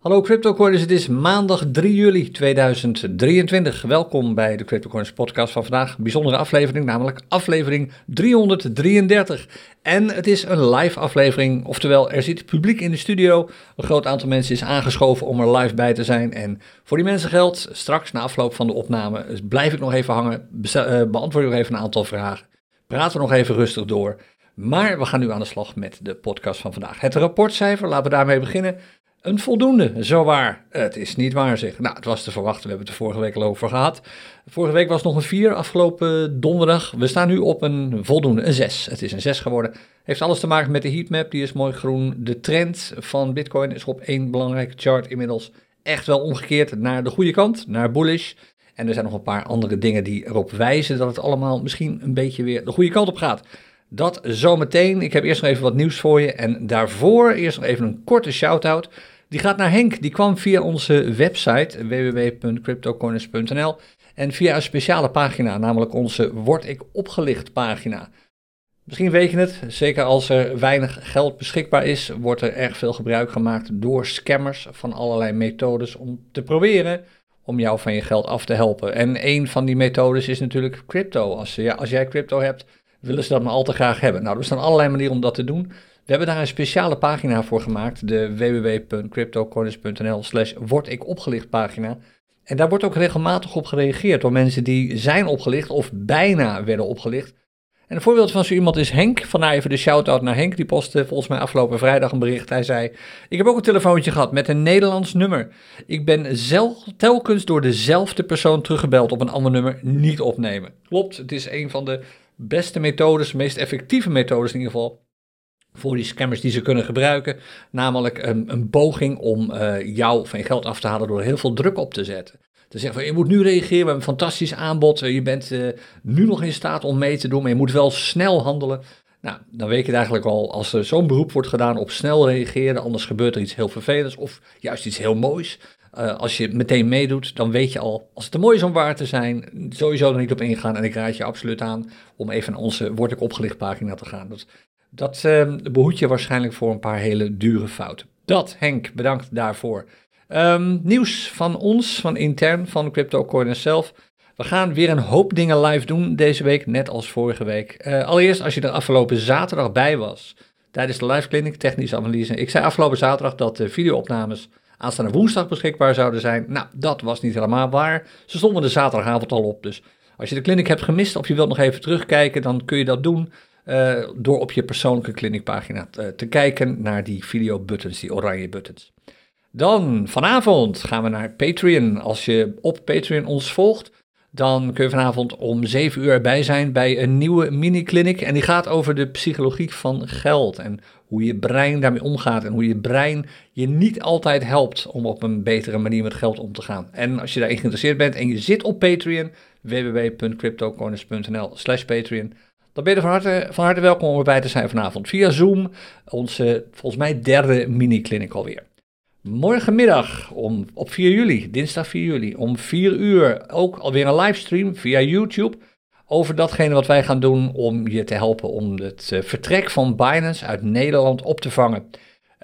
Hallo CryptoCoiners, het is maandag 3 juli 2023. Welkom bij de CryptoCoiners podcast van vandaag. Bijzondere aflevering, namelijk aflevering 333. En het is een live aflevering, oftewel er zit publiek in de studio. Een groot aantal mensen is aangeschoven om er live bij te zijn. En voor die mensen geldt, straks na afloop van de opname blijf ik nog even hangen, eh, beantwoord ik nog even een aantal vragen. Praten we nog even rustig door. Maar we gaan nu aan de slag met de podcast van vandaag. Het rapportcijfer, laten we daarmee beginnen. Een voldoende, zo waar. Het is niet waar zeg. Nou, het was te verwachten, we hebben het er vorige week al over gehad. Vorige week was nog een 4, afgelopen donderdag. We staan nu op een voldoende, een 6. Het is een 6 geworden. Heeft alles te maken met de heatmap, die is mooi groen. De trend van Bitcoin is op één belangrijke chart inmiddels echt wel omgekeerd naar de goede kant, naar bullish. En er zijn nog een paar andere dingen die erop wijzen dat het allemaal misschien een beetje weer de goede kant op gaat. Dat zometeen. Ik heb eerst nog even wat nieuws voor je. En daarvoor eerst nog even een korte shout-out. Die gaat naar Henk. Die kwam via onze website www.cryptocorners.nl en via een speciale pagina, namelijk onze Word ik opgelicht pagina. Misschien weet je het, zeker als er weinig geld beschikbaar is, wordt er erg veel gebruik gemaakt door scammers van allerlei methodes om te proberen om jou van je geld af te helpen. En een van die methodes is natuurlijk crypto. Als, ja, als jij crypto hebt, willen ze dat maar al te graag hebben. Nou, er zijn allerlei manieren om dat te doen. We hebben daar een speciale pagina voor gemaakt, de www.cryptocoins.nl slash word ik opgelicht pagina. En daar wordt ook regelmatig op gereageerd door mensen die zijn opgelicht of bijna werden opgelicht. En een voorbeeld van zo iemand is Henk. Vandaar even de shout-out naar Henk. Die postte volgens mij afgelopen vrijdag een bericht. Hij zei: Ik heb ook een telefoontje gehad met een Nederlands nummer. Ik ben zelf, telkens door dezelfde persoon teruggebeld op een ander nummer. Niet opnemen. Klopt, het is een van de beste methodes, meest effectieve methodes in ieder geval voor die scammers die ze kunnen gebruiken. Namelijk een, een poging om uh, jou van je geld af te halen door heel veel druk op te zetten. Te zeggen van je moet nu reageren, we hebben een fantastisch aanbod. Je bent uh, nu nog in staat om mee te doen, maar je moet wel snel handelen. Nou, dan weet je het eigenlijk al, als er zo'n beroep wordt gedaan op snel reageren, anders gebeurt er iets heel vervelends of juist iets heel moois. Uh, als je meteen meedoet, dan weet je al, als het te mooi is om waar te zijn, sowieso er niet op ingaan. En ik raad je absoluut aan om even naar onze Word ik opgelicht pagina te gaan. Dat dat uh, behoedt je waarschijnlijk voor een paar hele dure fouten. Dat, Henk, bedankt daarvoor. Um, nieuws van ons, van intern, van CryptoCoiners zelf. We gaan weer een hoop dingen live doen deze week, net als vorige week. Uh, allereerst, als je er afgelopen zaterdag bij was, tijdens de live clinic, technische analyse. Ik zei afgelopen zaterdag dat de videoopnames aanstaande woensdag beschikbaar zouden zijn. Nou, dat was niet helemaal waar. Ze stonden de zaterdagavond al op, dus als je de clinic hebt gemist of je wilt nog even terugkijken, dan kun je dat doen. Uh, door op je persoonlijke clinicpagina te, te kijken naar die video-buttons, die oranje buttons. Dan vanavond gaan we naar Patreon. Als je op Patreon ons volgt, dan kun je vanavond om 7 uur erbij zijn bij een nieuwe mini-clinic. En die gaat over de psychologie van geld en hoe je brein daarmee omgaat. En hoe je brein je niet altijd helpt om op een betere manier met geld om te gaan. En als je daarin geïnteresseerd bent en je zit op Patreon, www.cryptocorners.nl slash Patreon dan ben je van harte, van harte welkom om erbij te zijn vanavond via Zoom. Onze volgens mij derde mini-clinic alweer. Morgenmiddag om, op 4 juli, dinsdag 4 juli, om 4 uur ook alweer een livestream via YouTube over datgene wat wij gaan doen om je te helpen om het eh, vertrek van Binance uit Nederland op te vangen.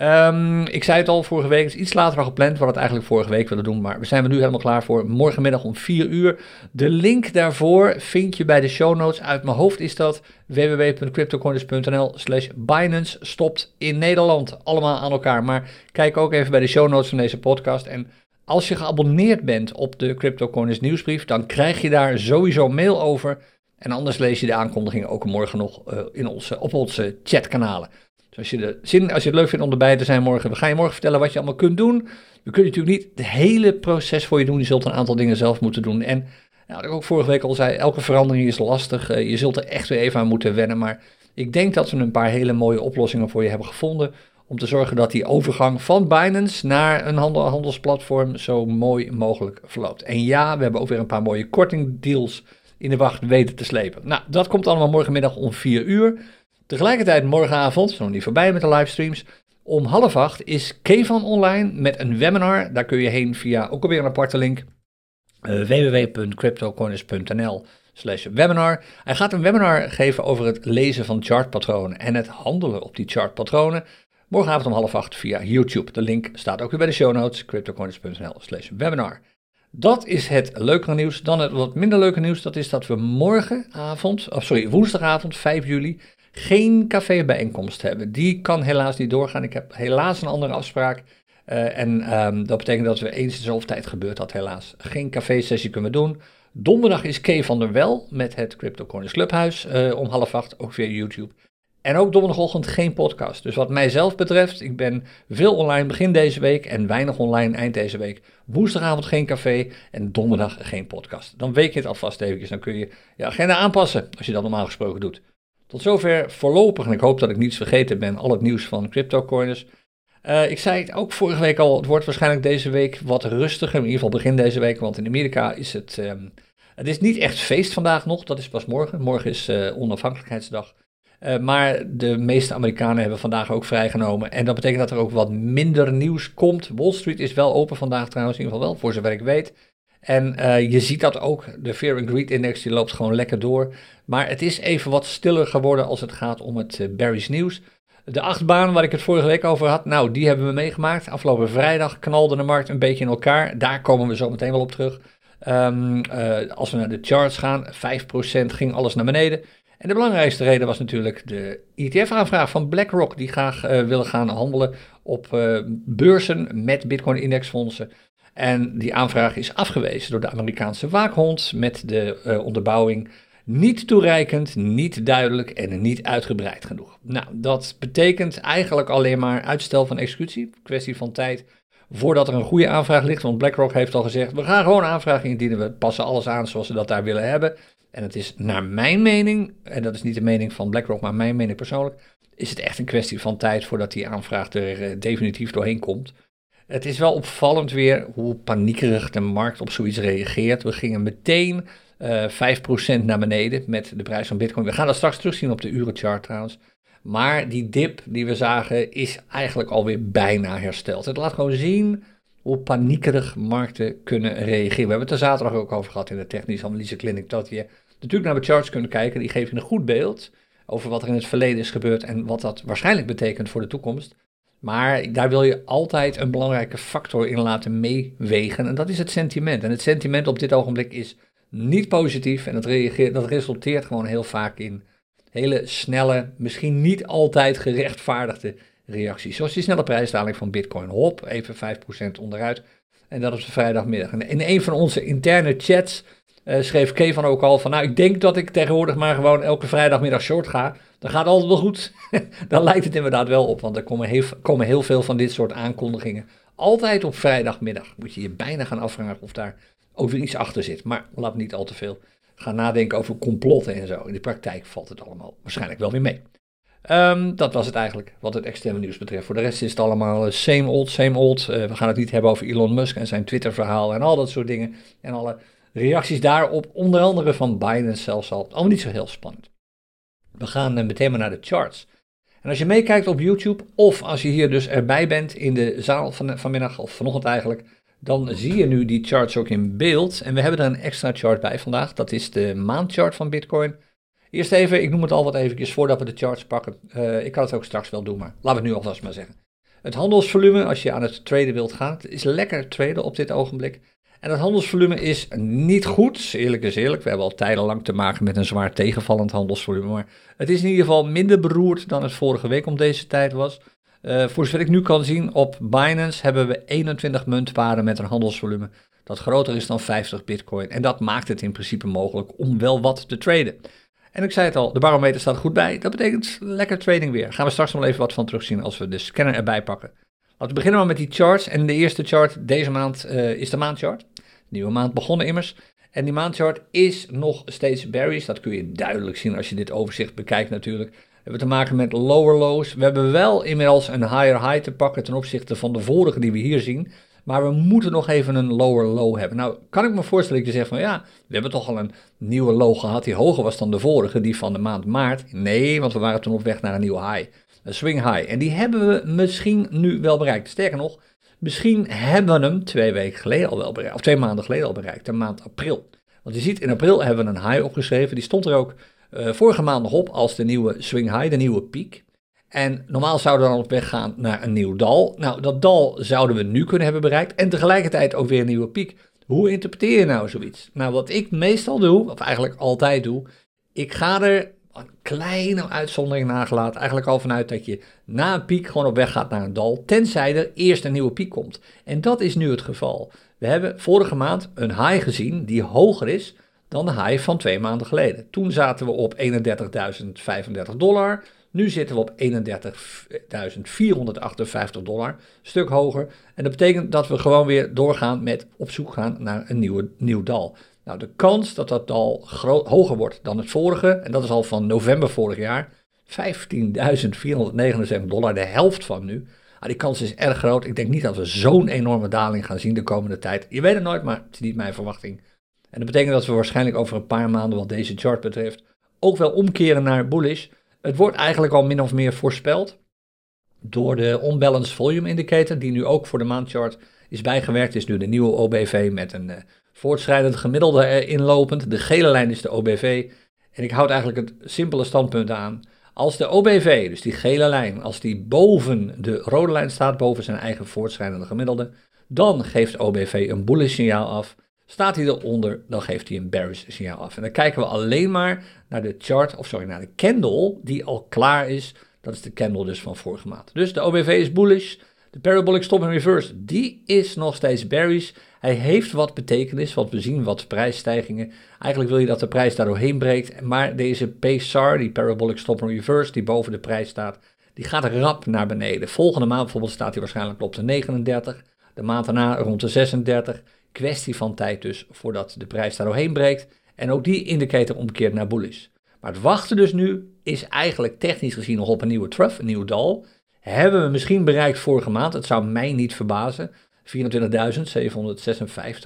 Um, ik zei het al vorige week, is iets later al gepland. We hadden het eigenlijk vorige week willen doen, maar we zijn er nu helemaal klaar voor. Morgenmiddag om 4 uur. De link daarvoor vind je bij de show notes. Uit mijn hoofd is dat www.cryptocoiners.nl slash Binance stopt in Nederland. Allemaal aan elkaar. Maar kijk ook even bij de show notes van deze podcast. En als je geabonneerd bent op de CryptoCoiners nieuwsbrief, dan krijg je daar sowieso mail over. En anders lees je de aankondigingen ook morgen nog uh, in onze, op onze chatkanalen. Dus als je, de zin, als je het leuk vindt om erbij te zijn morgen, we gaan je morgen vertellen wat je allemaal kunt doen. We kunnen natuurlijk niet het hele proces voor je doen. Je zult een aantal dingen zelf moeten doen. En nou, ik ook vorige week al zei, elke verandering is lastig. Uh, je zult er echt weer even aan moeten wennen. Maar ik denk dat we een paar hele mooie oplossingen voor je hebben gevonden. Om te zorgen dat die overgang van Binance naar een handel, handelsplatform zo mooi mogelijk verloopt. En ja, we hebben ook weer een paar mooie kortingdeals in de wacht weten te slepen. Nou, dat komt allemaal morgenmiddag om 4 uur. Tegelijkertijd morgenavond, zo niet voorbij met de livestreams, om half acht is Kevan online met een webinar. Daar kun je heen via ook alweer een aparte link. Uh, www.cryptocoiners.nl slash webinar. Hij gaat een webinar geven over het lezen van chartpatronen en het handelen op die chartpatronen. Morgenavond om half acht via YouTube. De link staat ook weer bij de show notes, cryptocoins.nl slash webinar. Dat is het leukere nieuws. Dan het wat minder leuke nieuws, dat is dat we morgenavond, of sorry, woensdagavond 5 juli, geen cafébijeenkomst hebben. Die kan helaas niet doorgaan. Ik heb helaas een andere afspraak. Uh, en um, dat betekent dat we eens in zoveel tijd gebeurt dat helaas. Geen café-sessie kunnen we doen. Donderdag is Kay van der Wel met het CryptoCoins Clubhuis uh, om half acht, ook via YouTube. En ook donderdagochtend geen podcast. Dus wat mijzelf betreft, ik ben veel online begin deze week en weinig online eind deze week. Woensdagavond geen café en donderdag geen podcast. Dan weet je het alvast eventjes. Dan kun je je agenda aanpassen als je dat normaal gesproken doet. Tot zover voorlopig, en ik hoop dat ik niets vergeten ben, al het nieuws van CryptoCoiners. Uh, ik zei het ook vorige week al, het wordt waarschijnlijk deze week wat rustiger. In ieder geval begin deze week, want in Amerika is het... Um, het is niet echt feest vandaag nog, dat is pas morgen. Morgen is uh, onafhankelijkheidsdag. Uh, maar de meeste Amerikanen hebben vandaag ook vrijgenomen. En dat betekent dat er ook wat minder nieuws komt. Wall Street is wel open vandaag trouwens, in ieder geval wel, voor zover ik weet. En uh, je ziet dat ook, de Fear and Greed Index die loopt gewoon lekker door. Maar het is even wat stiller geworden als het gaat om het uh, Barry's nieuws. De achtbaan waar ik het vorige week over had, nou die hebben we meegemaakt. Afgelopen vrijdag knalde de markt een beetje in elkaar. Daar komen we zo meteen wel op terug. Um, uh, als we naar de charts gaan, 5% ging alles naar beneden. En de belangrijkste reden was natuurlijk de ETF-aanvraag van BlackRock, die graag uh, willen gaan handelen op uh, beurzen met Bitcoin-indexfondsen. En die aanvraag is afgewezen door de Amerikaanse waakhond met de uh, onderbouwing niet toereikend, niet duidelijk en niet uitgebreid genoeg. Nou, dat betekent eigenlijk alleen maar uitstel van executie, kwestie van tijd voordat er een goede aanvraag ligt. Want BlackRock heeft al gezegd, we gaan gewoon aanvraag indienen, we passen alles aan zoals ze dat daar willen hebben. En het is naar mijn mening, en dat is niet de mening van BlackRock, maar mijn mening persoonlijk, is het echt een kwestie van tijd voordat die aanvraag er uh, definitief doorheen komt. Het is wel opvallend weer hoe paniekerig de markt op zoiets reageert. We gingen meteen uh, eh, 5% naar beneden met de prijs van Bitcoin. We gaan dat straks terugzien op de urenchart trouwens. Maar die dip die we zagen is eigenlijk alweer bijna hersteld. Het laat gewoon zien hoe paniekerig markten kunnen reageren. We hebben het er zaterdag ook over gehad in de technische analyse clinic. Dat je natuurlijk naar de charts kunt kijken. Die geven een goed beeld over wat er in het verleden is gebeurd en wat dat waarschijnlijk betekent voor de toekomst. Maar daar wil je altijd een belangrijke factor in laten meewegen. En dat is het sentiment. En het sentiment op dit ogenblik is niet positief. En dat, reageert, dat resulteert gewoon heel vaak in hele snelle, misschien niet altijd gerechtvaardigde reacties. Zoals die snelle prijsdaling van Bitcoin. Hop, even 5% onderuit. En dat op vrijdagmiddag. In een van onze interne chats uh, schreef Kevan ook al van, nou, ik denk dat ik tegenwoordig maar gewoon elke vrijdagmiddag short ga. Dan gaat altijd wel goed. dan lijkt het inderdaad wel op, want er komen heel, komen heel veel van dit soort aankondigingen. Altijd op vrijdagmiddag moet je je bijna gaan afvragen of daar weer iets achter zit. Maar laat niet al te veel gaan nadenken over complotten en zo. In de praktijk valt het allemaal waarschijnlijk wel weer mee. Um, dat was het eigenlijk wat het externe nieuws betreft. Voor de rest is het allemaal same old, same old. Uh, we gaan het niet hebben over Elon Musk en zijn Twitter-verhaal en al dat soort dingen. En alle reacties daarop, onder andere van Biden zelfs al. Allemaal niet zo heel spannend. We gaan uh, meteen maar naar de charts. En als je meekijkt op YouTube, of als je hier dus erbij bent in de zaal van, vanmiddag, of vanochtend eigenlijk, dan zie je nu die charts ook in beeld. En we hebben er een extra chart bij vandaag. Dat is de maandchart van Bitcoin. Eerst even, ik noem het al wat eventjes voordat we de charts pakken. Uh, ik kan het ook straks wel doen, maar laten we het nu alvast maar zeggen. Het handelsvolume, als je aan het traden wilt gaan, is lekker traden op dit ogenblik. En het handelsvolume is niet goed, eerlijk is eerlijk. We hebben al tijdenlang te maken met een zwaar tegenvallend handelsvolume. Maar het is in ieder geval minder beroerd dan het vorige week om deze tijd was. Uh, voor zover ik nu kan zien, op Binance hebben we 21 muntparen met een handelsvolume dat groter is dan 50 bitcoin. En dat maakt het in principe mogelijk om wel wat te traden. En ik zei het al, de barometer staat goed bij. Dat betekent lekker trading weer. Gaan we straks nog even wat van terugzien als we de scanner erbij pakken. Laten we beginnen maar met die charts. En de eerste chart deze maand uh, is de maandchart. Nieuwe maand begonnen immers. En die maandchart is nog steeds berries. Dat kun je duidelijk zien als je dit overzicht bekijkt natuurlijk. We hebben te maken met lower lows. We hebben wel inmiddels een higher high te pakken ten opzichte van de vorige die we hier zien. Maar we moeten nog even een lower low hebben. Nou, kan ik me voorstellen dat je zegt van ja, we hebben toch al een nieuwe low gehad die hoger was dan de vorige, die van de maand maart. Nee, want we waren toen op weg naar een nieuwe high. Een swing high. En die hebben we misschien nu wel bereikt. Sterker nog, misschien hebben we hem twee weken geleden al wel bereikt. Of maanden geleden al bereikt, de maand april. Want je ziet, in april hebben we een high opgeschreven. Die stond er ook uh, vorige maand nog op als de nieuwe swing high, de nieuwe piek. En normaal zouden we dan op weg gaan naar een nieuw dal. Nou, dat dal zouden we nu kunnen hebben bereikt en tegelijkertijd ook weer een nieuwe piek. Hoe interpreteer je nou zoiets? Nou, wat ik meestal doe, of eigenlijk altijd doe, ik ga er een kleine uitzondering nagelaten. Eigenlijk al vanuit dat je na een piek gewoon op weg gaat naar een dal, tenzij er eerst een nieuwe piek komt. En dat is nu het geval. We hebben vorige maand een high gezien die hoger is dan de high van twee maanden geleden. Toen zaten we op 31.035 dollar. Nu zitten we op 31.458 dollar, stuk hoger. En dat betekent dat we gewoon weer doorgaan met op zoek gaan naar een nieuwe, nieuw dal. Nou, de kans dat dat groot, hoger wordt dan het vorige, en dat is al van november vorig jaar, 15.479 dollar, de helft van nu. Nou, die kans is erg groot. Ik denk niet dat we zo'n enorme daling gaan zien de komende tijd. Je weet het nooit, maar het is niet mijn verwachting. En dat betekent dat we waarschijnlijk over een paar maanden, wat deze chart betreft, ook wel omkeren naar bullish. Het wordt eigenlijk al min of meer voorspeld door de Unbalanced Volume Indicator, die nu ook voor de maandchart is bijgewerkt. Is nu de nieuwe OBV met een uh, voortschrijdend gemiddelde erin lopend. De gele lijn is de OBV. En ik houd eigenlijk het simpele standpunt aan. Als de OBV, dus die gele lijn, als die boven de rode lijn staat, boven zijn eigen voortschrijdende gemiddelde, dan geeft OBV een bullish signaal af. Staat hij eronder, dan geeft hij een bearish signaal af. En dan kijken we alleen maar naar de chart, of sorry, naar de candle die al klaar is. Dat is de candle dus van vorige maand. Dus de OBV is bullish. De parabolic stop in reverse, die is nog steeds bearish. Hij heeft wat betekenis, want we zien wat prijsstijgingen. Eigenlijk wil je dat de prijs daar doorheen breekt. Maar deze PSAR, die parabolic stop in reverse, die boven de prijs staat, die gaat rap naar beneden. Volgende maand bijvoorbeeld staat hij waarschijnlijk op de 39. De maand daarna rond de 36. Kwestie van tijd dus voordat de prijs daar doorheen breekt. En ook die indicator omkeert naar bullish. Maar het wachten dus nu is eigenlijk technisch gezien nog op een nieuwe trough, een nieuw dal. Hebben we misschien bereikt vorige maand, het zou mij niet verbazen. 24.756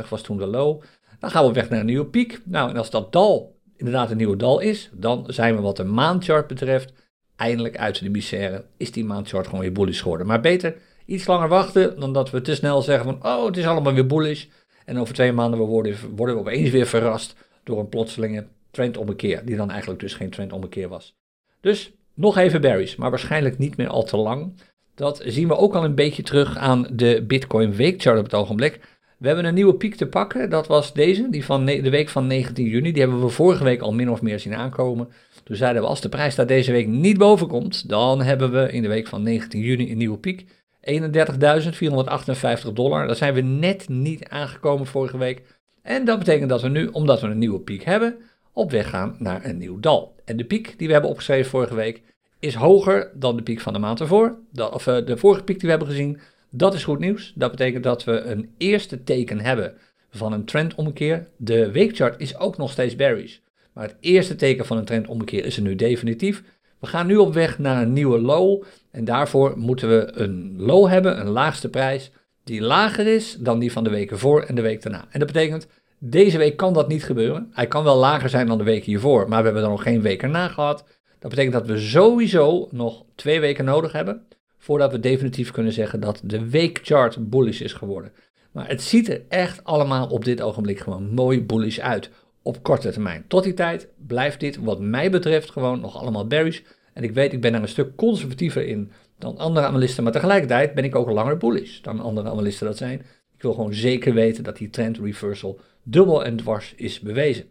was toen de low. Dan gaan we weg naar een nieuwe piek. Nou, en als dat dal inderdaad een nieuwe dal is, dan zijn we wat de maandchart betreft eindelijk uit de misère. Is die maandchart gewoon weer bullish geworden. Maar beter iets langer wachten dan dat we te snel zeggen van, oh, het is allemaal weer bullish. En over twee maanden worden, worden we opeens weer verrast door een plotselinge trendommekeer, die dan eigenlijk dus geen trendommekeer was. Dus nog even berries, maar waarschijnlijk niet meer al te lang. Dat zien we ook al een beetje terug aan de Bitcoin weekchart op het ogenblik. We hebben een nieuwe piek te pakken, dat was deze, die van de week van 19 juni. Die hebben we vorige week al min of meer zien aankomen. Toen zeiden we, als de prijs daar deze week niet boven komt, dan hebben we in de week van 19 juni een nieuwe piek. 31.458 dollar. Daar zijn we net niet aangekomen vorige week. En dat betekent dat we nu, omdat we een nieuwe piek hebben, op weg gaan naar een nieuw dal. En de piek die we hebben opgeschreven vorige week is hoger dan de piek van de maand ervoor. of uh, de vorige piek die we hebben gezien. Dat is goed nieuws. Dat betekent dat we een eerste teken hebben van een trendomkeer. De weekchart is ook nog steeds bearish. Maar het eerste teken van een trendomkeer is er nu definitief. We gaan nu op weg naar een nieuwe low. En daarvoor moeten we een low hebben, een laagste prijs, die lager is dan die van de weken voor en de week daarna. En dat betekent, deze week kan dat niet gebeuren. Hij kan wel lager zijn dan de week hiervoor, maar we hebben er nog geen week erna gehad. Dat betekent dat we sowieso nog twee weken nodig hebben voordat we definitief kunnen zeggen dat de weekchart bullish is geworden. Maar het ziet er echt allemaal op dit ogenblik gewoon mooi bullish uit op korte termijn. Tot die tijd blijft dit wat mij betreft gewoon nog allemaal bearish. En ik weet, ik ben er een stuk conservatiever in dan andere analisten, maar tegelijkertijd ben ik ook langer bullish dan andere analisten dat zijn. Ik wil gewoon zeker weten dat die trend reversal dubbel en dwars is bewezen.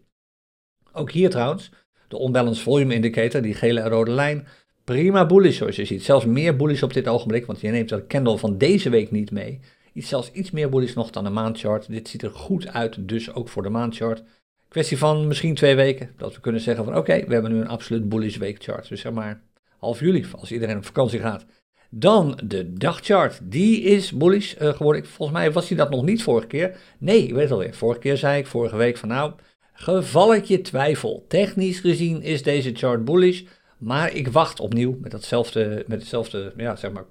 Ook hier trouwens, de unbalanced volume indicator, die gele en rode lijn, prima bullish zoals je ziet. Zelfs meer bullish op dit ogenblik, want je neemt de candle van deze week niet mee. Iets, zelfs iets meer bullish nog dan de maandchart. Dit ziet er goed uit, dus ook voor de maandchart. Kwestie van misschien twee weken, dat we kunnen zeggen van oké, we hebben nu een absoluut bullish weekchart. Dus zeg maar half juli, als iedereen op vakantie gaat. Dan de dagchart, die is bullish uh, geworden. Volgens mij was hij dat nog niet vorige keer. Nee, ik weet het alweer. Vorige keer zei ik, vorige week van nou, gevalletje twijfel. Technisch gezien is deze chart bullish, maar ik wacht opnieuw met, datzelfde, met hetzelfde ja, zeg maar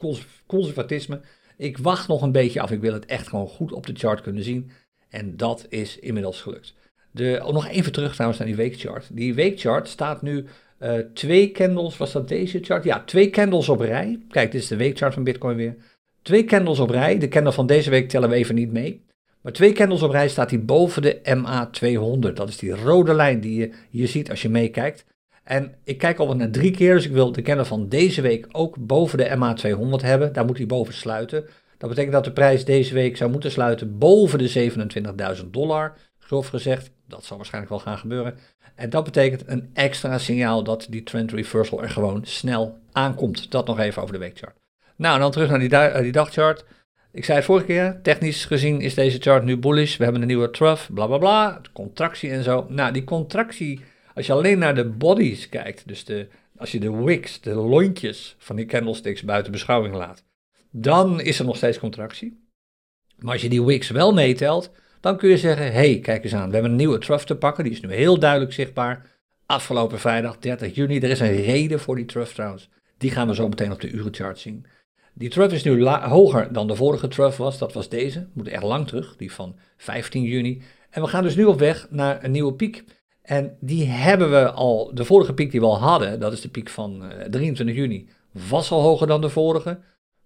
conservatisme. Ik wacht nog een beetje af. Ik wil het echt gewoon goed op de chart kunnen zien. En dat is inmiddels gelukt. De, oh, nog even terug trouwens naar die weekchart. Die weekchart staat nu uh, twee candles, was dat deze chart? Ja, twee candles op rij. Kijk, dit is de weekchart van Bitcoin weer. Twee candles op rij. De candle van deze week tellen we even niet mee. Maar twee candles op rij staat hij boven de MA200. Dat is die rode lijn die je hier ziet als je meekijkt. En ik kijk al naar drie keer, dus ik wil de candle van deze week ook boven de MA200 hebben. Daar moet hij boven sluiten. Dat betekent dat de prijs deze week zou moeten sluiten boven de 27.000 dollar, grof gezegd. Dat zal waarschijnlijk wel gaan gebeuren. En dat betekent een extra signaal dat die trend reversal er gewoon snel aankomt. Dat nog even over de weekchart. Nou, dan terug naar die, eh, dagchart. Ik zei het vorige keer, technisch gezien is deze chart nu bullish. We hebben een nieuwe trough, bla bla bla, contractie en zo. Nou, die contractie, als je alleen naar de bodies kijkt, dus de, als je de wicks, de lontjes van die candlesticks buiten beschouwing laat, dan is er nog steeds contractie. Maar als je die wicks wel meetelt, dan kun je zeggen, hey, kijk eens aan, we hebben een nieuwe trough te pakken, die is nu heel duidelijk zichtbaar. Afgelopen vrijdag, 30 juni, er is een reden voor die trough trouwens. Die gaan we zo meteen op de urenchart zien. Die trough is nu hoger dan de vorige trough was, dat was deze, moet echt lang terug, die van 15 juni. En we gaan dus nu op weg naar een nieuwe piek. En die hebben we al, de vorige piek die we al hadden, dat is de piek van 23 eh, juni, was al hoger dan de vorige.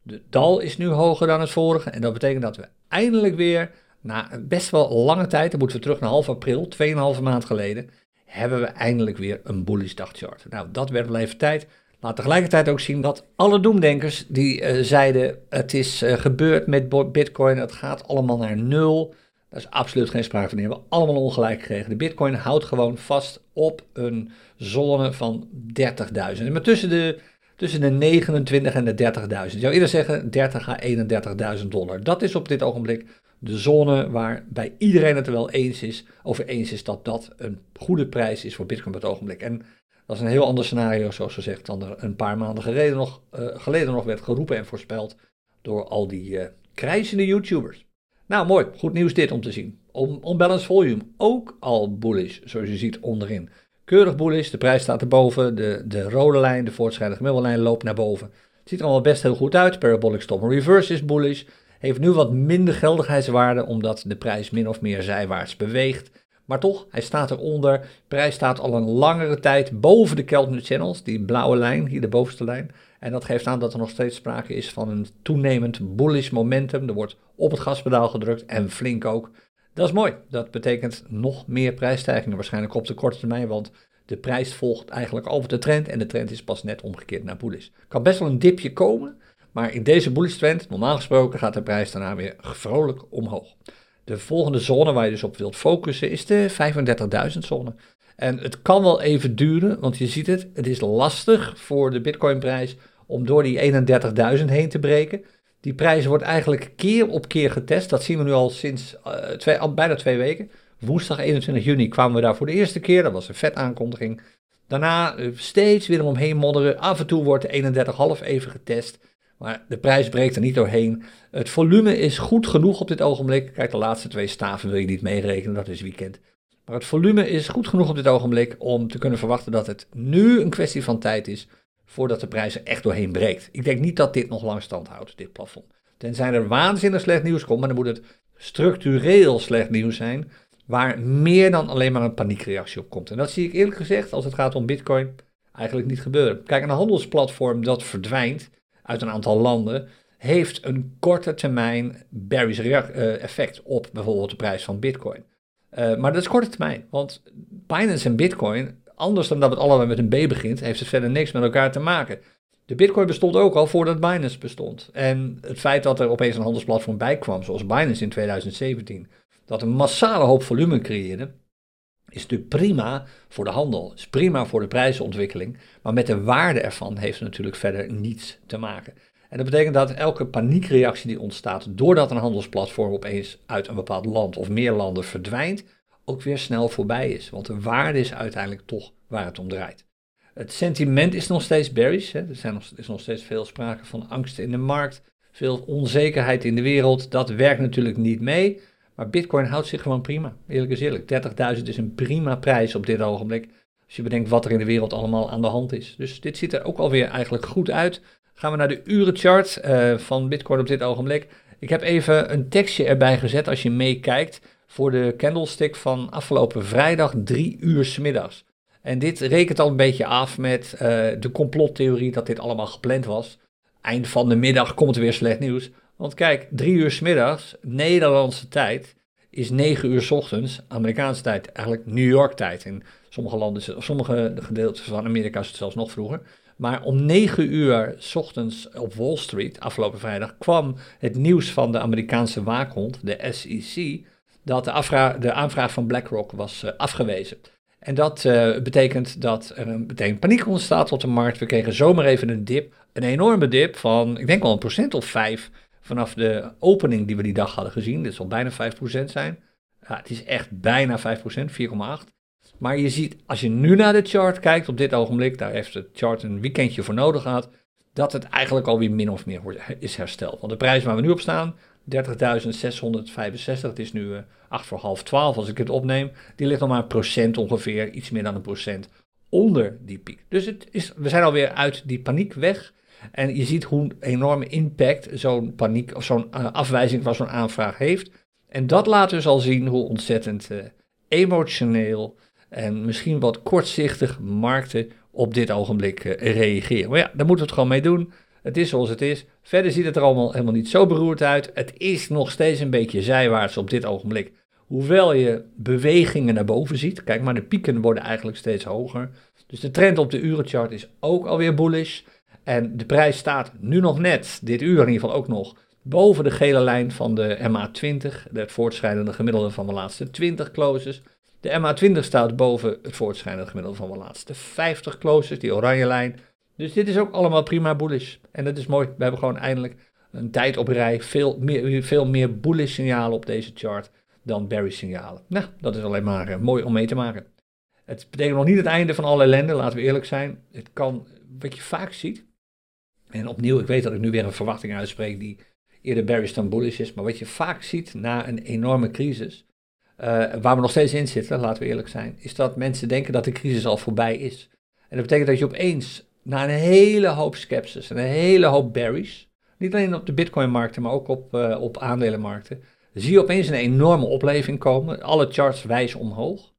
De dal is nu hoger dan het vorige en dat betekent dat we eindelijk weer, na best wel lange tijd, dan moeten we terug naar half april, 2,5 maand geleden, hebben we eindelijk weer een bullish dagchart. Nou, dat werd wel even tijd. Laat tegelijkertijd ook zien dat alle doemdenkers die uh, zeiden het is uh, gebeurd met bitcoin, het gaat allemaal naar nul. Daar is absoluut geen sprake van. Die hebben allemaal ongelijk gekregen. De bitcoin houdt gewoon vast op een zone van 30.000. Maar tussen de, tussen de 29 en de 30.000. Ik zou eerder zeggen 30 à 31.000 dollar. Dat is op dit ogenblik de zone waar bij iedereen het er wel eens is, over eens is dat dat een goede prijs is voor bitcoin op het ogenblik. En dat is een heel ander scenario, zoals gezegd, dan er een paar maanden geleden nog, uh, geleden nog werd geroepen en voorspeld door al die uh, krijzende YouTubers. Nou, mooi. Goed nieuws dit om te zien. Onbalanced volume, ook al bullish, zoals je ziet onderin. Keurig bullish, de prijs staat erboven, de, de rode lijn, de voortschrijdende gemiddelde loopt naar boven. Het ziet er allemaal best heel goed uit. Parabolic stop reverse is bullish. Heeft nu wat minder geldigheidswaarde, omdat de prijs min of meer zijwaarts beweegt. Maar toch, hij staat eronder. De prijs staat al een langere tijd boven de Keltner Channels, die blauwe lijn, hier de bovenste lijn. En dat geeft aan dat er nog steeds sprake is van een toenemend bullish momentum. Er wordt op het gaspedaal gedrukt en flink ook. Dat is mooi. Dat betekent nog meer prijsstijgingen waarschijnlijk op de korte termijn, want de prijs volgt eigenlijk over de trend en de trend is pas net omgekeerd naar bullish. Kan best wel een dipje komen, maar in deze bullish trend, normaal gesproken, gaat de prijs daarna weer vrolijk omhoog. De volgende zone waar je dus op wilt focussen is de 35.000 zone. En het kan wel even duren, want je ziet het, het is lastig voor de bitcoinprijs om door die 31.000 heen te breken. Die prijs wordt eigenlijk keer op keer getest. Dat zien we nu al sinds uh, twee, bijna twee weken. Woensdag 21 juni kwamen we daar voor de eerste keer. Dat was een vet aankondiging. Daarna uh, steeds weer omheen modderen. Af en toe wordt de 31,5 even getest. Maar de prijs breekt er niet doorheen. Het volume is goed genoeg op dit ogenblik. Kijk, de laatste twee staven wil je niet meerekenen, dat is weekend. Maar het volume is goed genoeg op dit ogenblik om te kunnen verwachten dat het nu een kwestie van tijd is voordat de prijs er echt doorheen breekt. Ik denk niet dat dit nog lang stand houdt, dit plafond. Tenzij er waanzinnig slecht nieuws komt, maar dan moet het structureel slecht nieuws zijn, waar meer dan alleen maar een paniekreactie op komt. En dat zie ik eerlijk gezegd, als het gaat om Bitcoin, eigenlijk niet gebeuren. Kijk, een handelsplatform dat verdwijnt uit een aantal landen, heeft een korte termijn bearish uh, effect op bijvoorbeeld de prijs van Bitcoin. Uh, maar dat is korte termijn, want Binance en Bitcoin anders dan dat het allemaal met een B begint, heeft het verder niks met elkaar te maken. De Bitcoin bestond ook al voordat Binance bestond. En het feit dat er opeens een handelsplatform bij kwam, zoals Binance in 2017, dat een massale hoop volume creëerde, is natuurlijk prima voor de handel, is prima voor de prijsontwikkeling, maar met de waarde ervan heeft het natuurlijk verder niets te maken. En dat betekent dat elke paniekreactie die ontstaat doordat een handelsplatform opeens uit een bepaald land of meer landen verdwijnt, ook weer snel voorbij is. Want de waarde is uiteindelijk toch waar het om draait. Het sentiment is nog steeds bearish. Hè. Er zijn nog, is nog steeds veel sprake van angst in de markt. Veel onzekerheid in de wereld. Dat werkt natuurlijk niet mee. Maar Bitcoin houdt zich gewoon prima. Eerlijk is eerlijk. 30.000 is een prima prijs op dit ogenblik. Als je bedenkt wat er in de wereld allemaal aan de hand is. Dus dit ziet er ook alweer eigenlijk goed uit. Gaan we naar de urenchart uh, van Bitcoin op dit ogenblik. Ik heb even een tekstje erbij gezet als je meekijkt voor de candlestick van afgelopen vrijdag, drie uur s middags. En dit rekent al een beetje af met uh, de complottheorie dat dit allemaal gepland was. Eind van de middag komt er weer slecht nieuws. Want kijk, drie uur s middags, Nederlandse tijd, is negen uur ochtends, Amerikaanse tijd, eigenlijk New York tijd. En Sommige landen, sommige gedeeltes van Amerika is het zelfs nog vroeger. Maar om 9 uur ochtends op Wall Street, afgelopen vrijdag, kwam het nieuws van de Amerikaanse waakhond, de SEC, dat de, de aanvraag van BlackRock was uh, afgewezen. En dat uh, betekent dat er een, meteen paniek ontstaat op de markt. We kregen zomaar even een dip, een enorme dip van, ik denk wel een procent of vijf vanaf de opening die we die dag hadden gezien. Dit zal bijna 5% zijn. Ja, het is echt bijna 5%, 4,8%. Maar je ziet, als je nu naar de chart kijkt op dit ogenblik, daar heeft de chart een weekendje voor nodig gehad, dat het eigenlijk alweer min of meer is hersteld. Want de prijs waar we nu op staan, 30.665, het is nu uh, eh, 8 voor half 12 als ik het opneem, die ligt nog maar een procent ongeveer, iets meer dan een procent onder die piek. Dus het is, we zijn alweer uit die paniek weg. En je ziet hoe enorme impact zo'n paniek of zo'n uh, afwijzing van zo'n aanvraag heeft. En dat laat dus al zien hoe ontzettend uh, emotioneel en misschien wat kortzichtig markten op dit ogenblik uh, reageren. Maar ja, daar moeten we het gewoon mee doen. Het is zoals het is. Verder ziet het er allemaal helemaal niet zo beroerd uit. Het is nog steeds een beetje zijwaarts op dit ogenblik. Hoewel je bewegingen naar boven ziet. Kijk maar, de pieken worden eigenlijk steeds hoger. Dus de trend op de urenchart is ook alweer bullish. En de prijs staat nu nog net, dit uur in ieder geval ook nog, boven de gele lijn van de MA20, het voortschrijdende gemiddelde van de laatste 20 closes. De MA20 staat boven het voortschrijdende gemiddelde van de laatste 50 closes, die oranje lijn. Dus dit is ook allemaal prima bullish. En dat is mooi. We hebben gewoon eindelijk een tijd op rij. Veel meer, veel meer bullish signalen op deze chart dan bearish signalen. Nou, dat is alleen maar uh, mooi om mee te maken. Het betekent nog niet het einde van alle ellende, laten we eerlijk zijn. Het kan, wat je vaak ziet, en opnieuw, ik weet dat ik nu weer een verwachting uitspreek die eerder bearish dan bullish is, maar wat je vaak ziet na een enorme crisis, uh, waar we nog steeds in zitten, laten we eerlijk zijn, is dat mensen denken dat de crisis al voorbij is. En dat betekent dat je opeens na een hele hoop skepsis en een hele hoop bearish, niet alleen op de bitcoinmarkten, maar ook op, uh, op aandelenmarkten, zie je opeens een enorme opleving komen. Alle charts wijzen omhoog.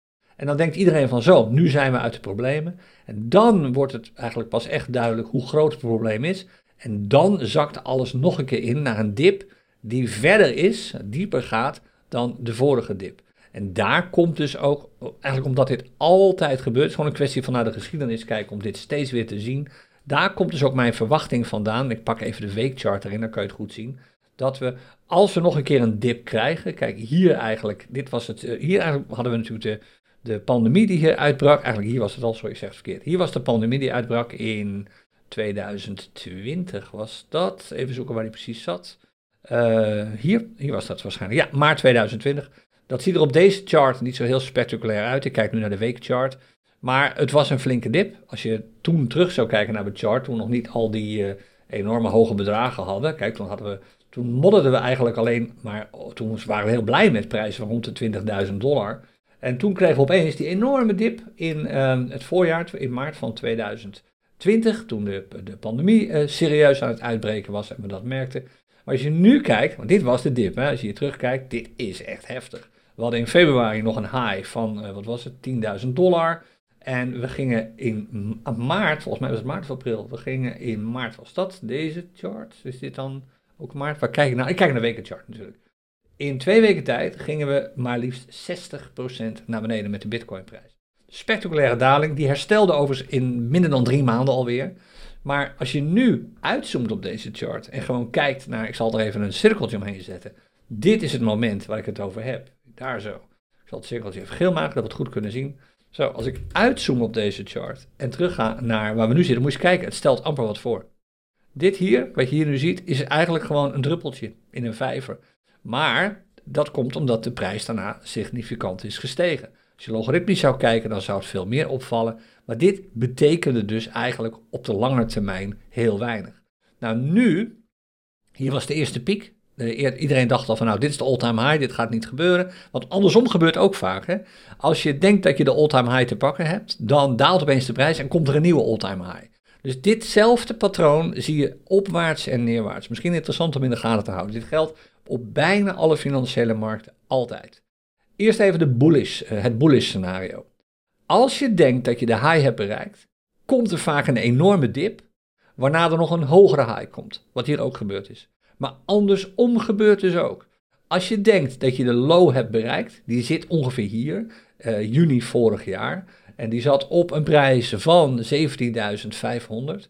En dan denkt iedereen van zo, nu zijn we uit de problemen. En dan wordt het eigenlijk pas echt duidelijk hoe groot het probleem is. En dan zakt alles nog een keer in naar een dip die verder is, dieper gaat dan de vorige dip. En daar komt dus ook, eigenlijk omdat dit altijd gebeurt, het is gewoon een kwestie van naar de geschiedenis kijken om dit steeds weer te zien. Daar komt dus ook mijn verwachting vandaan. Ik pak even de weekchart erin, dan kan je het goed zien. Dat we, als we nog een keer een dip krijgen, kijk hier eigenlijk, dit was het, eh, hier eigenlijk hadden we natuurlijk de, de pandemie die hier uitbrak. Eigenlijk hier was het al, sorry, ik zeg het verkeerd. Hier was de pandemie die uitbrak in 2020 was dat. Even zoeken waar die precies zat. Uh, hier, hier was dat waarschijnlijk. Ja, maart 2020. Dat ziet er op deze chart niet zo heel spectaculair uit. Ik kijk nu naar de weekchart. Maar het was een flinke dip. Als je toen terug zou kijken naar de chart, toen nog niet al die uh, enorme hoge bedragen hadden. Kijk, toen hadden we toen modderden we eigenlijk alleen, maar toen waren we heel blij met prijzen van rond de 20.000 dollar. En toen kregen we opeens die enorme dip in uh, het voorjaar, in maart van 2020, toen de, de pandemie uh, serieus aan het uitbreken was en we dat merkten. Maar als je nu kijkt, want dit was de dip, hè, als je hier terugkijkt, dit is echt heftig. We hadden in februari nog een high van, uh, wat was het, 10.000 dollar. En we gingen in maart, volgens mij was het maart of april, we gingen in maart, was dat deze chart? Is dit dan ook maart? Waar kijk ik naar? Ik kijk naar de wekenchart natuurlijk. In twee weken tijd gingen we maar liefst 60% naar beneden met de bitcoinprijs. Spectaculaire daling, die herstelde overigens in minder dan drie maanden alweer. Maar als je nu uitzoomt op deze chart en gewoon kijkt naar, ik zal er even een cirkeltje omheen zetten. Dit is het moment waar ik het over heb. Daar zo. Ik zal het cirkeltje even geel maken, dat we het goed kunnen zien. Zo, als ik uitzoom op deze chart en terug ga naar waar we nu zitten, moet je kijken, het stelt amper wat voor. Dit hier, wat je hier nu ziet, is eigenlijk gewoon een druppeltje in een vijver. Maar dat komt omdat de prijs daarna significant is gestegen. Als je logaritmisch zou kijken, dan zou het veel meer opvallen. Maar dit betekende dus eigenlijk op de lange termijn heel weinig. Nou, nu, hier was de eerste piek. Iedereen dacht al van nou, dit is de all-time high, dit gaat niet gebeuren. Want andersom gebeurt ook vaak. Hè? Als je denkt dat je de all-time high te pakken hebt, dan daalt opeens de prijs en komt er een nieuwe all-time high. Dus ditzelfde patroon zie je opwaarts en neerwaarts. Misschien interessant om in de gaten te houden. Dit geldt op bijna alle financiële markten altijd. Eerst even de bullish, eh, het bullish scenario. Als je denkt dat je de high hebt bereikt, komt er vaak een enorme dip, waarna er nog een hogere high komt, wat hier ook gebeurd is. Maar andersom gebeurt dus ook. Als je denkt dat je de low hebt bereikt, die zit ongeveer hier, uh, juni vorig jaar, En die zat op een prijs van 17.500.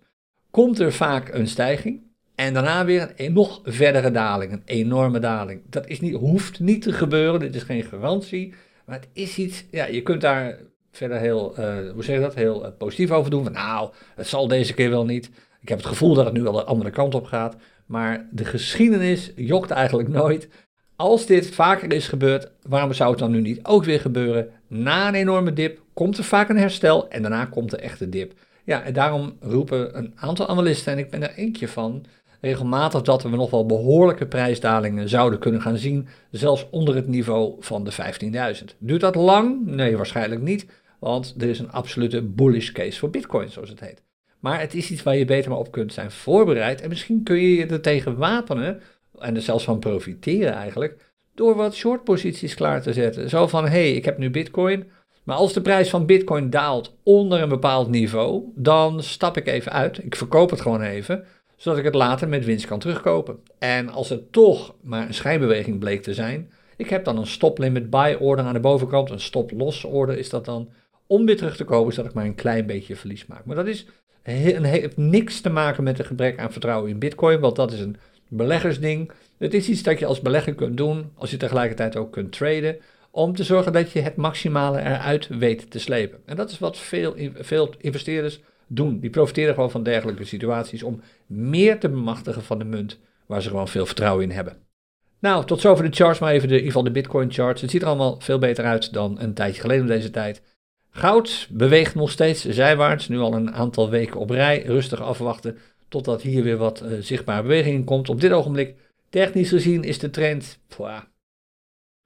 Komt er vaak een stijging. En daarna weer een nog verdere daling, een enorme daling. Dat is niet, hoeft niet te gebeuren, dit is geen garantie. Maar het is iets, ja, je kunt daar verder heel, uh, hoe zeg je dat, heel uh, positief over doen. Van nou, het zal deze keer wel niet. Ik heb het gevoel dat het nu wel de andere kant op gaat. Maar de geschiedenis jokt eigenlijk nooit. Als dit vaker is gebeurd, waarom zou het dan nu niet ook weer gebeuren? Na een enorme dip komt er vaak een herstel en daarna komt de echte dip. Ja, en daarom roepen een aantal analisten, en ik ben er eentje van, regelmatig dat we nog wel behoorlijke prijsdalingen zouden kunnen gaan zien, zelfs onder het niveau van de 15.000. Duurt dat lang? Nee, waarschijnlijk niet, want er is een absolute bullish case voor Bitcoin, zoals het heet. Maar het is iets waar je beter maar op kunt zijn voorbereid. En misschien kun je je er tegen wapenen, en er zelfs van profiteren eigenlijk, door wat short posities klaar te zetten. Zo van, hé, hey, ik heb nu Bitcoin, maar als de prijs van Bitcoin daalt onder een bepaald niveau, dan stap ik even uit. Ik verkoop het gewoon even, zodat ik het later met winst kan terugkopen. En als het toch maar een schijnbeweging bleek te zijn, ik heb dan een stop limit buy order aan de bovenkant, een stop loss order is dat dan, om weer terug te kopen, zodat ik maar een klein beetje verlies maak. Maar dat is heeft niks te maken met een gebrek aan vertrouwen in Bitcoin, want dat is een beleggersding. Het is iets dat je als belegger kunt doen, als je tegelijkertijd ook kunt traden, om te zorgen dat je het maximale eruit weet te slepen. En dat is wat veel, veel investeerders doen. Die profiteren gewoon van dergelijke situaties om meer te bemachtigen van de munt waar ze gewoon veel vertrouwen in hebben. Nou, tot zover de charts, maar even de, in de Bitcoin charts. Het ziet er allemaal veel beter uit dan een tijdje geleden om deze tijd. Goud beweegt nog steeds zijwaarts, nu al een aantal weken op rij. Rustig afwachten totdat hier weer wat uh, zichtbare beweging in komt. Op dit ogenblik, technisch gezien, is de trend, pwah,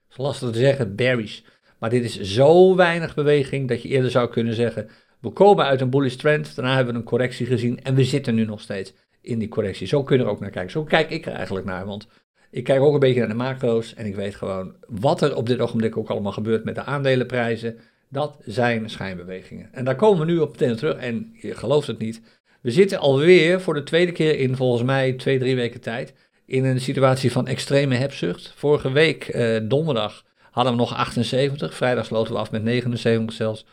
is lastig te zeggen, bearish. Maar dit is zo weinig beweging dat je eerder zou kunnen zeggen, we komen uit een bullish trend, daarna hebben we een correctie gezien en we zitten nu nog steeds in die correctie. Zo kunnen we er ook naar kijken. Zo kijk ik er eigenlijk naar, want ik kijk ook een beetje naar de macro's en ik weet gewoon wat er op dit ogenblik ook allemaal gebeurt met de aandelenprijzen. Dat zijn schijnbewegingen. En daar komen we nu op terug. En je gelooft het niet. We zitten alweer voor de tweede keer in volgens mij twee, drie weken tijd. In een situatie van extreme hebzucht. Vorige week, eh, donderdag, hadden we nog 78. Vrijdag sloten we af met 79 zelfs.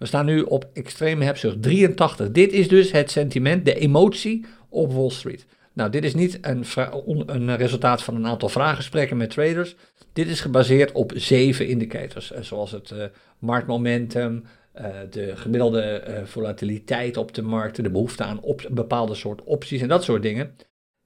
We staan nu op extreme hebzucht 83. Dit is dus het sentiment, de emotie op Wall Street. Nou, dit is niet een, een, resultaat van een aantal vraaggesprekken met traders. Dit is gebaseerd op zeven indicators, eh, zoals het uh, marktmomentum, uh, de gemiddelde volatiliteit op de markten, de behoefte aan bepaalde soort opties en dat soort dingen.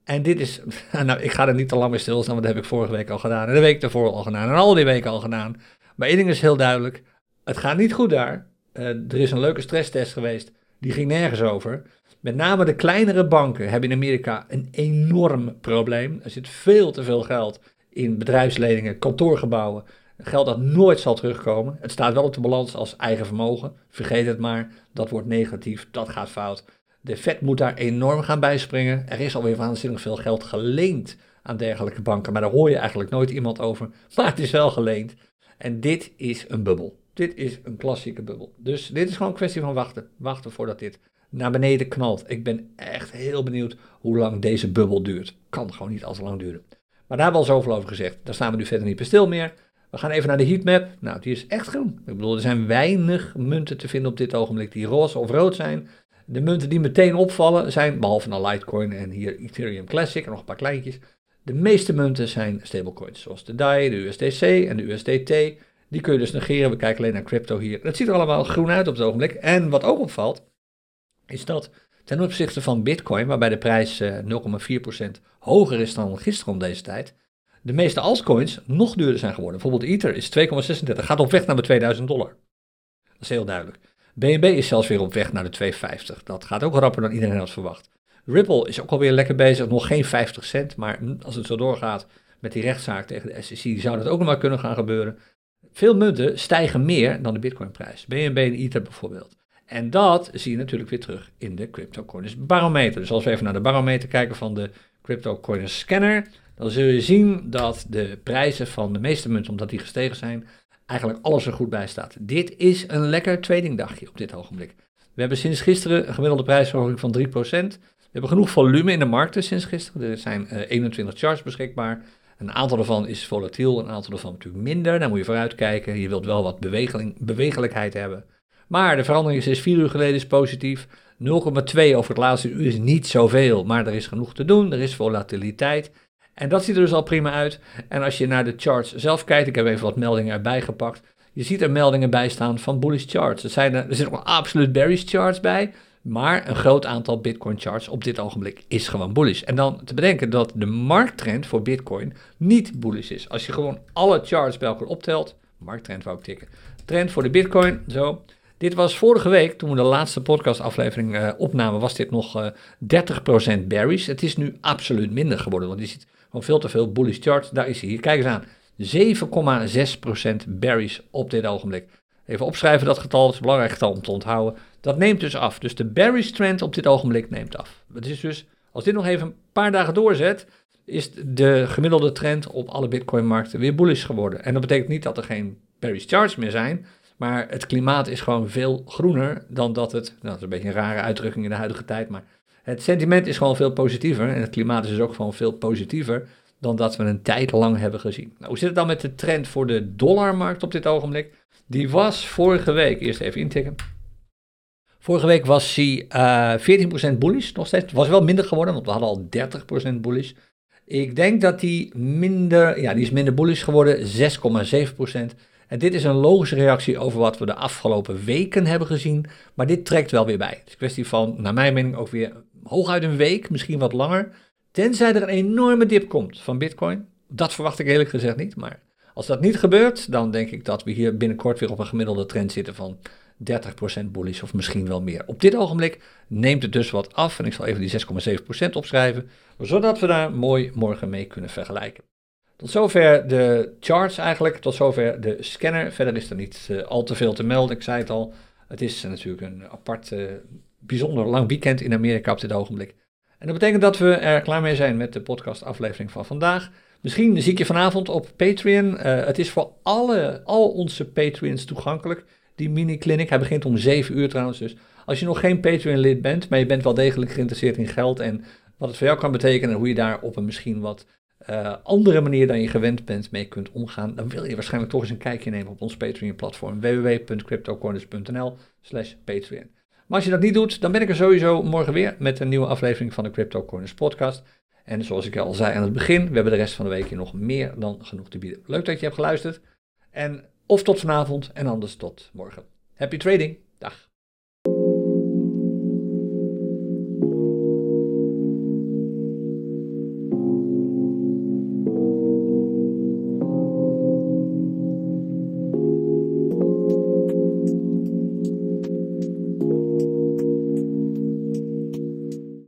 En dit is, nou, ik ga er niet te lang mee stilstaan, want dat heb ik vorige week al gedaan en de week daarvoor al gedaan en al die weken al gedaan. Maar één ding is heel duidelijk, het gaat niet goed daar. Er is een leuke stresstest geweest, die ging nergens over. Met name de kleinere banken hebben in Amerika een enorm probleem. Er zit veel te veel geld in bedrijfsleningen, kantoorgebouwen. Geld dat nooit zal terugkomen. Het staat wel op de balans als eigen vermogen. Vergeet het maar, dat wordt negatief, dat gaat fout. De Fed moet daar enorm gaan bijspringen. Er is alweer waanzinnig veel geld geleend aan dergelijke banken, maar daar hoor je eigenlijk nooit iemand over. Maar het is wel geleend. En dit is een bubbel. Dit is een klassieke bubbel. Dus dit is gewoon een kwestie van wachten. Wachten voordat dit naar beneden knalt. Ik ben echt heel benieuwd hoe lang deze bubbel duurt. Kan gewoon niet al te lang duren. Maar daar hebben we al zoveel over gezegd. Daar staan we nu verder niet bij stil meer. We gaan even naar de heatmap. Nou, die is echt groen. Ik bedoel, er zijn weinig munten te vinden op dit ogenblik die roze of rood zijn. De munten die meteen opvallen zijn, behalve naar Litecoin en hier Ethereum Classic en nog een paar kleintjes. De meeste munten zijn stablecoins, zoals de DAI, de USDC en de USDT. Die kun je dus negeren. We kijken alleen naar crypto hier. Het ziet er allemaal groen uit op het ogenblik. En wat ook opvalt, is dat ten opzichte van Bitcoin, waarbij de prijs 0,4% eh, hoger is dan gisteren om deze tijd, de meeste altcoins nog duurder zijn geworden. Bijvoorbeeld Ether is 2,36, gaat op weg naar de 2000 dollar. Dat is heel duidelijk. BNB is zelfs weer op weg naar de 2,50. Dat gaat ook rapper dan iedereen had verwacht. Ripple is ook alweer lekker bezig, nog geen 50 cent, maar als het zo doorgaat met die rechtszaak tegen de SEC, zou dat ook nog maar kunnen gaan gebeuren. Veel munten stijgen meer dan de Bitcoinprijs. BNB en Ether bijvoorbeeld. En dat zie je natuurlijk weer terug in de CryptoCoiners barometer. Dus als we even naar de barometer kijken van de CryptoCoiners scanner, dan zul je zien dat de prijzen van de meeste munten, omdat die gestegen zijn, eigenlijk alles er goed bij staat. Dit is een lekker tradingdagje op dit ogenblik. We hebben sinds gisteren een gemiddelde prijsverhoging van 3%. We hebben genoeg volume in de markten sinds gisteren. Er zijn 21 eh, charts beschikbaar. Een aantal daarvan is volatiel, een aantal daarvan natuurlijk minder. Daar moet je vooruit kijken. Je wilt wel wat bewegelijkheid hebben. Maar de verandering is sinds 4 uur geleden positief. 0,2 over het laatste uur is niet zoveel, maar er is genoeg te doen. Er is volatiliteit. En dat ziet er dus al prima uit. En als je naar de charts zelf kijkt, ik heb even wat meldingen erbij gepakt. Je ziet er meldingen bij staan van bullish charts. Er, zijn er, er zitten ook absoluut bearish charts bij. Maar een groot aantal Bitcoin charts op dit ogenblik is gewoon bullish. En dan te bedenken dat de markttrend voor Bitcoin niet bullish is. Als je gewoon alle charts bij elkaar optelt, markttrend wou ik tikken. Trend voor de Bitcoin, zo. Dit was vorige week, toen we de laatste podcastaflevering uh, opnamen, was dit nog uh, eh, 30% bearish. Het is nu absoluut minder geworden, want je ziet gewoon veel te veel bullish charts. Daar is hij. Hier, kijk eens aan. 7,6% bearish op dit ogenblik. Even opschrijven dat getal, dat is belangrijk getal om te onthouden. Dat neemt dus af. Dus de bearish trend op dit ogenblik neemt af. Het is dus, als dit nog even een paar dagen doorzet, is de gemiddelde trend op alle bitcoin-markten weer bullish geworden. En dat betekent niet dat er geen bearish charts meer zijn, maar het klimaat is gewoon veel groener dan dat het, nou dat is een beetje een rare uitdrukking in de huidige tijd, maar het sentiment is gewoon veel positiever en het klimaat is dus ook gewoon veel positiever dan dat we een tijd lang hebben gezien. Nou, hoe zit het dan met de trend voor de dollarmarkt op dit ogenblik? Die was vorige week, eerst even intikken. Vorige week was hij uh, 14% bullish, nog steeds. Was wel minder geworden, want we hadden al 30% bullish. Ik denk dat die minder, ja, die is minder bullish geworden, 6,7%. En dit is een logische reactie over wat we de afgelopen weken hebben gezien. Maar dit trekt wel weer bij. Het is een kwestie van, naar mijn mening, ook weer hooguit een week, misschien wat langer. Tenzij er een enorme dip komt van Bitcoin. Dat verwacht ik eerlijk gezegd niet. Maar als dat niet gebeurt, dan denk ik dat we hier binnenkort weer op een gemiddelde trend zitten van 30% bullish of misschien wel meer. Op dit ogenblik neemt het dus wat af. En ik zal even die 6,7% opschrijven, zodat we daar mooi morgen mee kunnen vergelijken. Tot zover de charts eigenlijk, tot zover de scanner. Verder is er niet uh, al te veel te melden, ik zei het al. Het is natuurlijk een apart, uh, bijzonder lang weekend in Amerika op dit ogenblik. En dat betekent dat we er klaar mee zijn met de podcastaflevering van vandaag. Misschien zie ik je vanavond op Patreon. Uh, het is voor alle, al onze Patreons toegankelijk, die mini-clinic. Hij begint om 7 uur trouwens, dus als je nog geen Patreon-lid bent, maar je bent wel degelijk geïnteresseerd in geld en wat het voor jou kan betekenen en hoe je daar op een misschien wat uh, andere manier dan je gewend bent mee kunt omgaan, dan wil je waarschijnlijk toch eens een kijkje nemen op ons Patreon-platform www.cryptocorners.nl slash Patreon. Maar als je dat niet doet, dan ben ik er sowieso morgen weer met een nieuwe aflevering van de Crypto Corners podcast. En zoals ik al zei aan het begin, we hebben de rest van de week hier nog meer dan genoeg te bieden. Leuk dat je hebt geluisterd. En of tot vanavond en anders tot morgen. Happy trading.